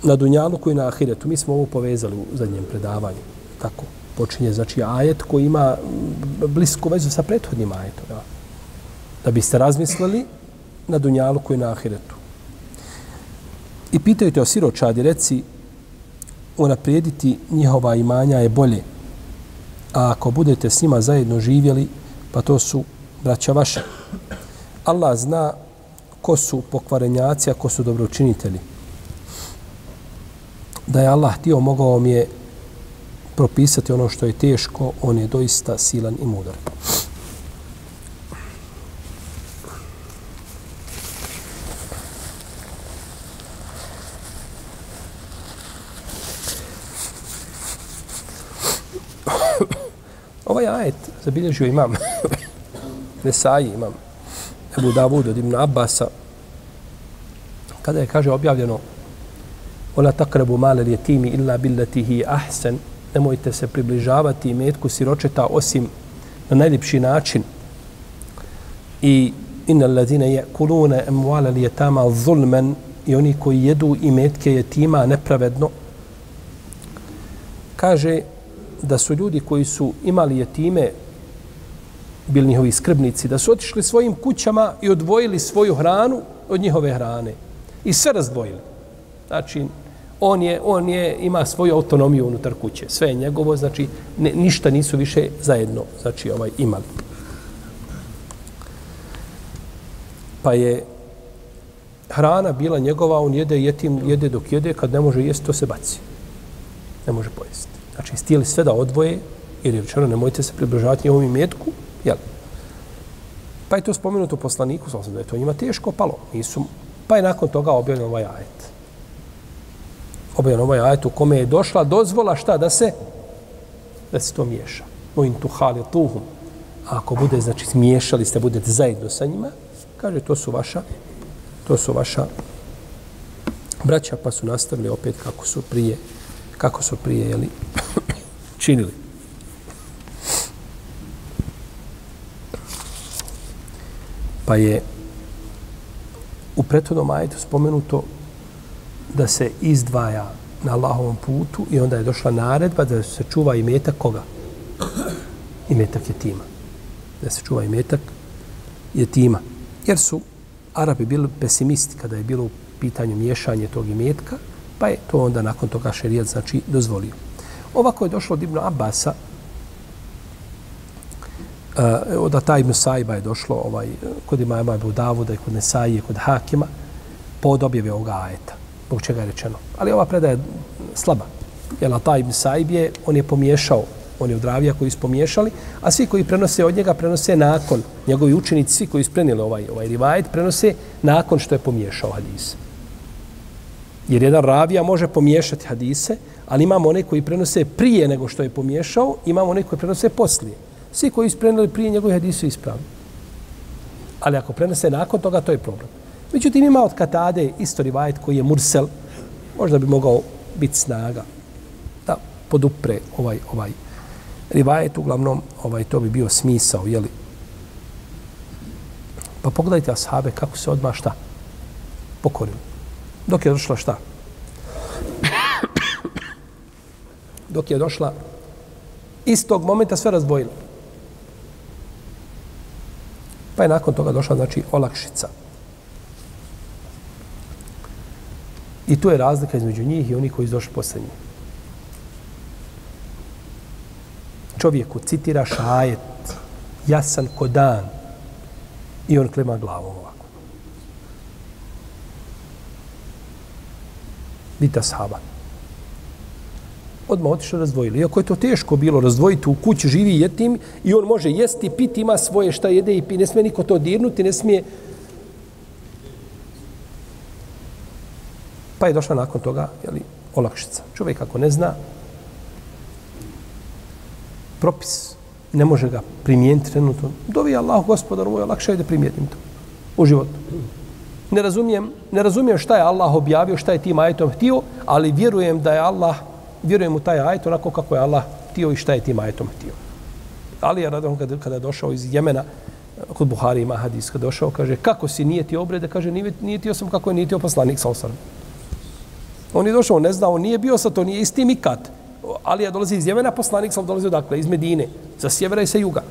na dunjaluku i na ahiretu mi smo ovo povezali u zadnjem predavanju tako počinje znači ajet koji ima blisku vezu sa prethodnim ajetom ja da biste razmislili na dunjalu koji na ahiretu. I pitaju te o siročadi, reci, unaprijediti njihova imanja je bolje. A ako budete s njima zajedno živjeli, pa to su braća vaša. Allah zna ko su pokvarenjaci, a ko su dobročinitelji. Da je Allah htio, mogao mi je propisati ono što je teško, on je doista silan i mudar. Ovaj ajet zabilježio imam Nesaji, imam Ebu Davud od Ibn Abbasa, kada je, kaže, objavljeno Ola takrabu male timi illa billatihi ahsen, nemojte se približavati metku siročeta osim na najljepši način. I inna allazina yakuluna kulune al-yatama zulman i oni koji jedu i metke jetima nepravedno, kaže, da su ljudi koji su imali jetime, bili njihovi skrbnici, da su otišli svojim kućama i odvojili svoju hranu od njihove hrane. I sve razdvojili. Znači, on je, on je, ima svoju autonomiju unutar kuće. Sve je njegovo, znači, ne, ništa nisu više zajedno, znači, ovaj, imali. Pa je hrana bila njegova, on jede, jetim, jede dok jede, kad ne može jesti, to se baci. Ne može pojesti. Znači, stijeli sve da odvoje, jer je rečeno, nemojte se približavati njegovom imetku, jel? Pa je to spomenuto poslaniku, sam da je to njima teško palo. Nisu, pa je nakon toga objavljen ovaj ajet. Objavljen ovaj ajet u kome je došla dozvola šta da se da se to miješa. O in tu tuhum. A ako bude, znači, smiješali ste, budete zajedno sa njima, kaže, to su vaša, to su vaša braća pa su nastavili opet kako su prije kako su prije jeli, činili. Pa je u prethodnom ajetu spomenuto da se izdvaja na Allahovom putu i onda je došla naredba da se čuva i metak koga? I metak je tima. Da se čuva i metak je tima. Jer su Arabi bili pesimisti kada je bilo u pitanju miješanje tog imetka, pa je to onda nakon toga šerijat znači dozvolio. Ovako je došlo od Ibn Abasa, uh, od Ata Ibn Saiba je došlo ovaj, kod imama Ebu Davuda i kod Nesaije, kod Hakima, pod objave ovoga ajeta, zbog čega je rečeno. Ali ova predaja je slaba. Jer Ata Ibn Saib je, on je pomiješao, on je od ravija koji su pomiješali, a svi koji prenose od njega, prenose nakon, njegovi učenici, svi koji su prenijeli ovaj, ovaj rivajet, prenose nakon što je pomiješao hadis. Jer jedan ravija može pomiješati hadise, ali imamo one koji prenose prije nego što je pomiješao, imamo one koji prenose poslije. Svi koji su prije njegovih hadisa ispravni. Ali ako prenose nakon toga, to je problem. Međutim, ima od Katade isto rivajet koji je mursel, možda bi mogao biti snaga da podupre ovaj ovaj rivajet, uglavnom ovaj to bi bio smisao, jeli? Pa pogledajte ashabe kako se odmah šta pokorili. Dok je došla šta? Dok je došla istog momenta sve razdvojila. Pa je nakon toga došla, znači, olakšica. I tu je razlika između njih i oni koji su došli posle njih. Čovjeku citira šajet, jasan ko dan, i on klima glavom ovako. Vidite sahaba. Odmah otišli razdvojili. Iako je to teško bilo razdvojiti u kući, živi jetim i on može jesti, piti, ima svoje šta jede i pi. Ne smije niko to dirnuti, ne smije... Pa je došla nakon toga, jeli, olakšica. Čovjek ako ne zna, propis, ne može ga primijeniti trenutno. Dovi Allah, gospodar, ovo je lakše da primijetim to u životu ne razumijem, ne razumijem šta je Allah objavio, šta je tim ajetom htio, ali vjerujem da je Allah, vjerujem u taj ajet onako kako je Allah htio i šta je tim ajetom htio. Ali je radom kada, kada je došao iz Jemena, kod Buhari ima hadis, kada došao, kaže, kako si nije ti obrede, kaže, nije, nije ti sam kako je nije ti poslanik sa osam. On je došao, ne znao, nije bio sa to, nije isti mikat. Ali je dolazi iz Jemena, poslanik sam dolazi odakle, iz Medine, sa sjevera i sa juga.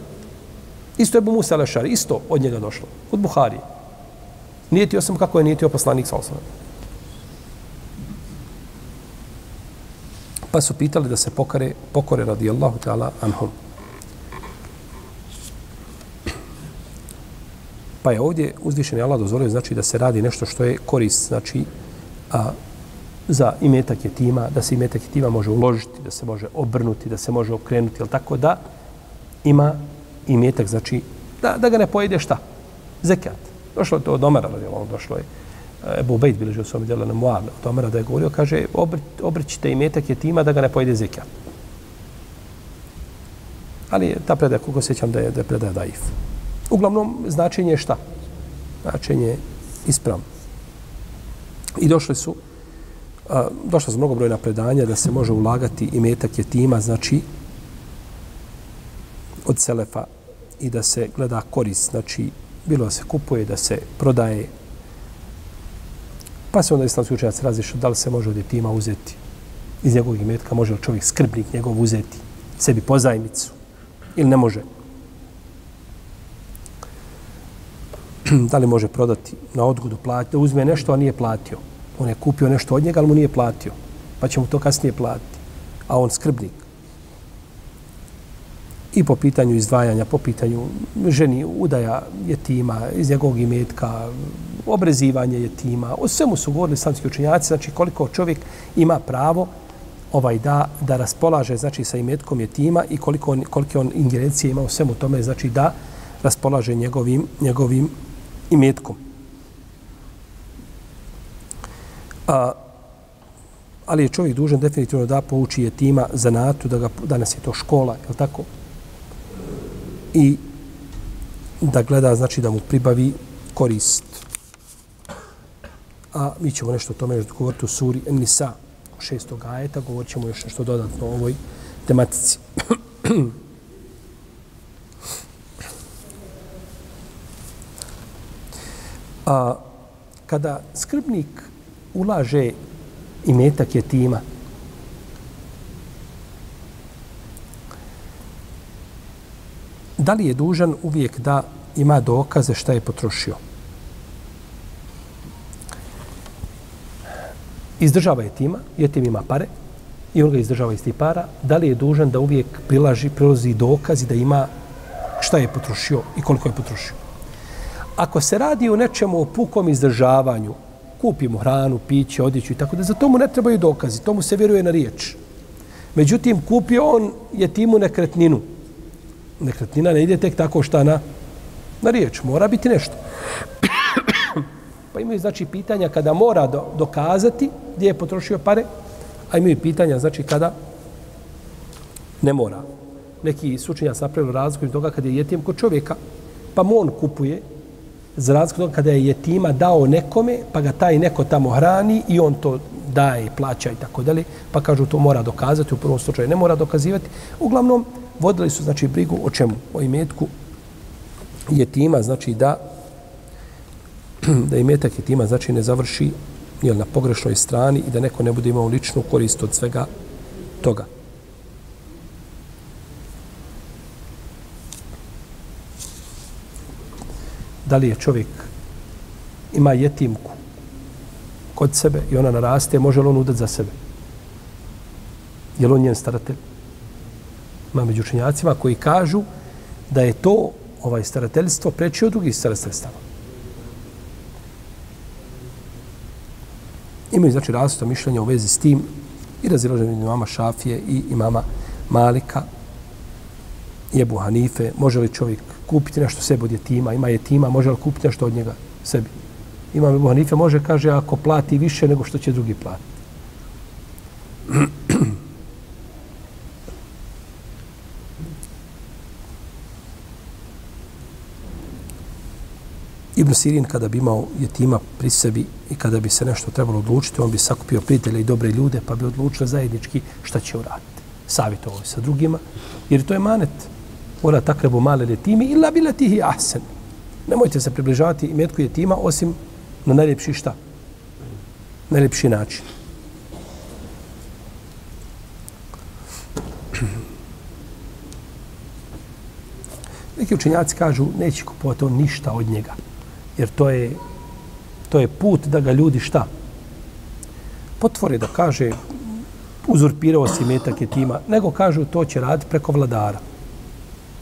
Isto je Musa Lešar, isto od njega došlo, od Buharije nijetio sam kako je nijetio poslanik sa osam. Pa su pitali da se pokare, pokore radi Allahu ta'ala anhum. Pa je ovdje uzvišen Allah dozvolio znači da se radi nešto što je korist, znači a, za imetak jetima, da se imetak jetima može uložiti, da se može obrnuti, da se može okrenuti, ali tako da ima imetak, znači da, da ga ne pojede šta? Zekat. Došlo je to od Omara, on došlo je. E, Ebu Bejt bilježi u svom djelu na Muad, od Omara da je govorio, kaže, obrćite imetak jetima da ga ne pojede zekat. Ali ta predaja, koliko sećam da je, da je predaja daif. Uglavnom, značenje je šta? Značenje je ispravno. I došli su, a, došla su mnogobrojna predanja da se može ulagati i metak je tima, znači, od Selefa i da se gleda korist, znači, bilo da se kupuje, da se prodaje. Pa se onda islamski učenjac razlišao da li se može od jetima uzeti iz njegovog imetka, može li čovjek skrbnik njegov uzeti sebi pozajmicu ili ne može. da li može prodati na odgodu plati, da uzme nešto, a nije platio. On je kupio nešto od njega, ali mu nije platio. Pa će mu to kasnije platiti. A on skrbnik i po pitanju izdvajanja, po pitanju ženi, udaja jetima, iz njegovog imetka, obrezivanje jetima. O svemu su govorili samski učinjaci, znači koliko čovjek ima pravo ovaj da da raspolaže znači sa imetkom jetima i koliko on, kolike on ingerencije ima u svemu tome znači da raspolaže njegovim njegovim imetkom. A, ali je čovjek dužan definitivno da pouči je tima zanatu, da ga, danas je to škola, je tako? i da gleda, znači da mu pribavi korist. A mi ćemo nešto o tome još govoriti u suri Nisa, šestog ajeta, govorit ćemo još nešto dodatno o ovoj tematici. A kada skrbnik ulaže i metak je tima, da li je dužan uvijek da ima dokaze šta je potrošio? Izdržava je tima, je tim ima pare, i on ga izdržava iz tih para, da li je dužan da uvijek prilaži, prilazi dokazi da ima šta je potrošio i koliko je potrošio. Ako se radi o nečemu o pukom izdržavanju, kupimo hranu, piće, odjeću i tako da, za to mu ne trebaju dokazi, tomu se vjeruje na riječ. Međutim, kupio on je timu nekretninu. Nekretnina ne ide tek tako šta na, na riječ, mora biti nešto. pa imaju znači pitanja kada mora do, dokazati gdje je potrošio pare, a imaju pitanja znači kada ne mora. Neki sučenja napravili razliku iz toga kada je jetim kod čovjeka, pa mu on kupuje za razliku kada je jetima dao nekome, pa ga taj neko tamo hrani i on to daje, plaća i tako dalje, pa kažu to mora dokazati, u prvom slučaju ne mora dokazivati. Uglavnom, vodili su znači brigu o čemu? O imetku jetima, znači da da imetak jetima znači ne završi jel, na pogrešnoj strani i da neko ne bude imao ličnu korist od svega toga. Da li je čovjek ima jetimku kod sebe i ona naraste, može li on udati za sebe? Je li on njen staratelj? Ima među učenjacima koji kažu da je to ovaj starateljstvo preći od drugih starateljstava. Imaju znači različito mišljenje u vezi s tim i razilaženje imama Šafije i imama Malika Jebu Hanife. Može li čovjek kupiti nešto sebi od jetima? Ima jetima, može li kupiti nešto od njega sebi? Imam Ebu Hanife može, kaže, ako plati više nego što će drugi platiti. Ibn Sirin kada bi imao jetima pri sebi i kada bi se nešto trebalo odlučiti, on bi sakupio prijatelje i dobre ljude pa bi odlučio zajednički šta će uraditi. Savjetovao sa drugima, jer to je manet. Ora takrebu male letimi illa bi letihi ahsen. Nemojte se približavati imetku jetima osim na najljepši šta? Najljepši način. Neki učenjaci kažu, neće kupovati on ništa od njega jer to je to je put da ga ljudi šta potvore da kaže uzurpirao si metak je tima, nego kažu to će raditi preko vladara.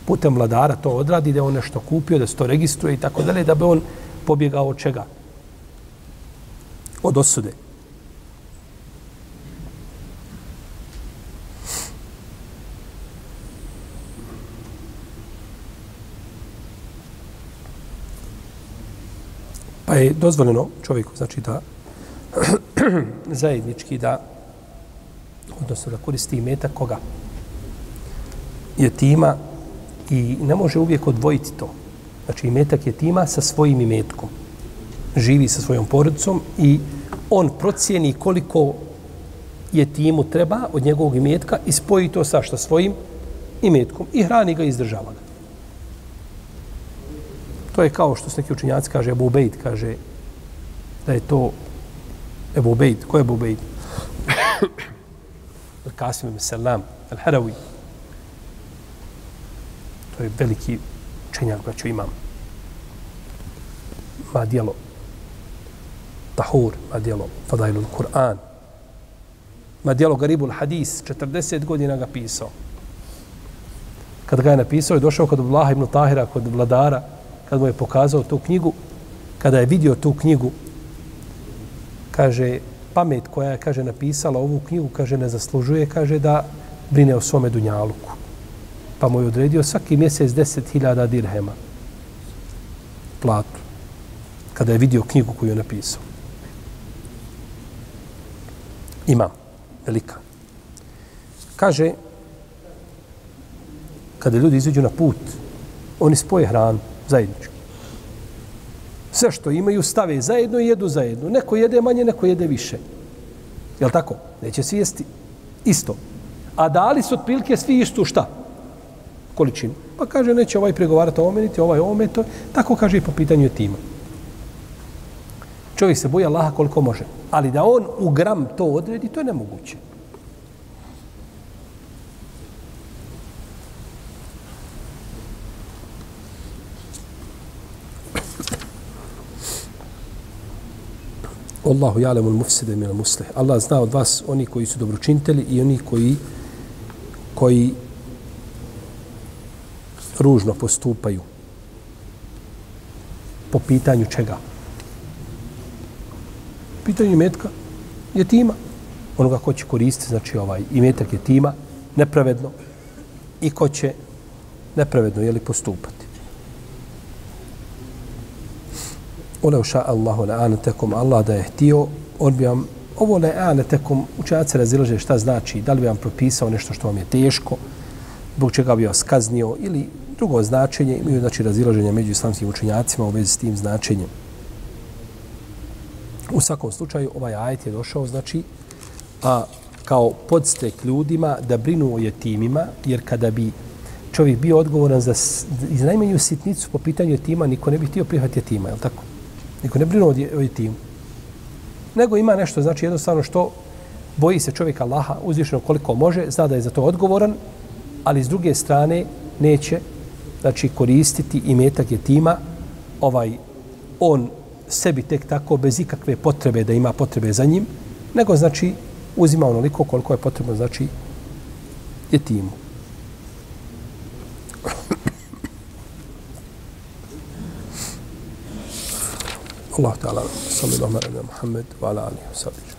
Putem vladara to odradi, da on nešto kupio, da se to registruje i tako dalje, da bi on pobjegao od čega? Od osude. Pa je dozvoljeno čovjeku, znači da zajednički da odnosno da koristi meta koga je tima i ne može uvijek odvojiti to. Znači imetak je tima sa svojim imetkom. Živi sa svojom porodicom i on procijeni koliko je timu treba od njegovog imetka i spoji to sa što svojim imetkom i hrani ga i izdržava ga. To je kao što se neki učinjaci kaže, Ebu Ubejd kaže da je to Ebu Ubejd. Ko je Ebu Ubejd? Kasim ibn Salam, Al-Harawi. To je veliki učenjak, braću imam. Ma dijelo Tahur, ma dijelo Fadailul Kur'an, ma dijelo Garibul Hadis, 40 godina ga pisao. Kad ga je napisao, je došao kod Vlaha ibn Tahira, kod vladara, kad mu je pokazao tu knjigu, kada je vidio tu knjigu, kaže, pamet koja je, kaže, napisala ovu knjigu, kaže, ne zaslužuje, kaže, da brine o svome dunjaluku. Pa mu je odredio svaki mjesec deset hiljada dirhema platu, kada je vidio knjigu koju je napisao. Ima, velika. Kaže, kada ljudi izađu na put, oni spoje hranu zajednički. Sve što imaju stave zajedno i jedu zajedno. Neko jede manje, neko jede više. Je tako? Neće svi jesti isto. A dali su otprilike svi istu šta? Količinu. Pa kaže, neće ovaj pregovarati o ovome, niti ovaj o ovome, to. Tako kaže i po pitanju tima. Čovjek se boja Allaha koliko može. Ali da on u gram to odredi, to je nemoguće. Allahu ja'lamu al-mufsida min al-muslih. Allah zna od vas oni koji su dobročinitelji i oni koji koji ružno postupaju po pitanju čega? Pitanje metka je tima. Onoga ko će koristiti, znači ovaj imetak je tima, nepravedno, i ko će nepravedno jeli, postupati. Ole ša Allahu la'anetekum, Allah da je htio, on bi vam, ovo la'anetekum, učenjaci razilaže šta znači, da li bi vam propisao nešto što vam je teško, zbog čega bi vas kaznio, ili drugo značenje, imaju znači razilaženje među islamskim učenjacima u vezi s tim značenjem. U svakom slučaju, ovaj ajet je došao, znači, a, kao podstek ljudima da brinu o jetimima, jer kada bi čovjek bio odgovoran za iz najmanju sitnicu po pitanju jetima, niko ne bi htio prihvatiti jetima, je li tako? Niko ne brinu o jetimu. Nego ima nešto, znači jednostavno što boji se čovjek Allaha uzvišeno koliko može, zna da je za to odgovoran, ali s druge strane neće znači koristiti i metak je tima ovaj on sebi tek tako bez ikakve potrebe da ima potrebe za njim, nego znači uzima onoliko koliko je potrebno znači je timu. Allah ta'ala sallallahu alaihi wa sallam Muhammed wa ala alihi wa sallam.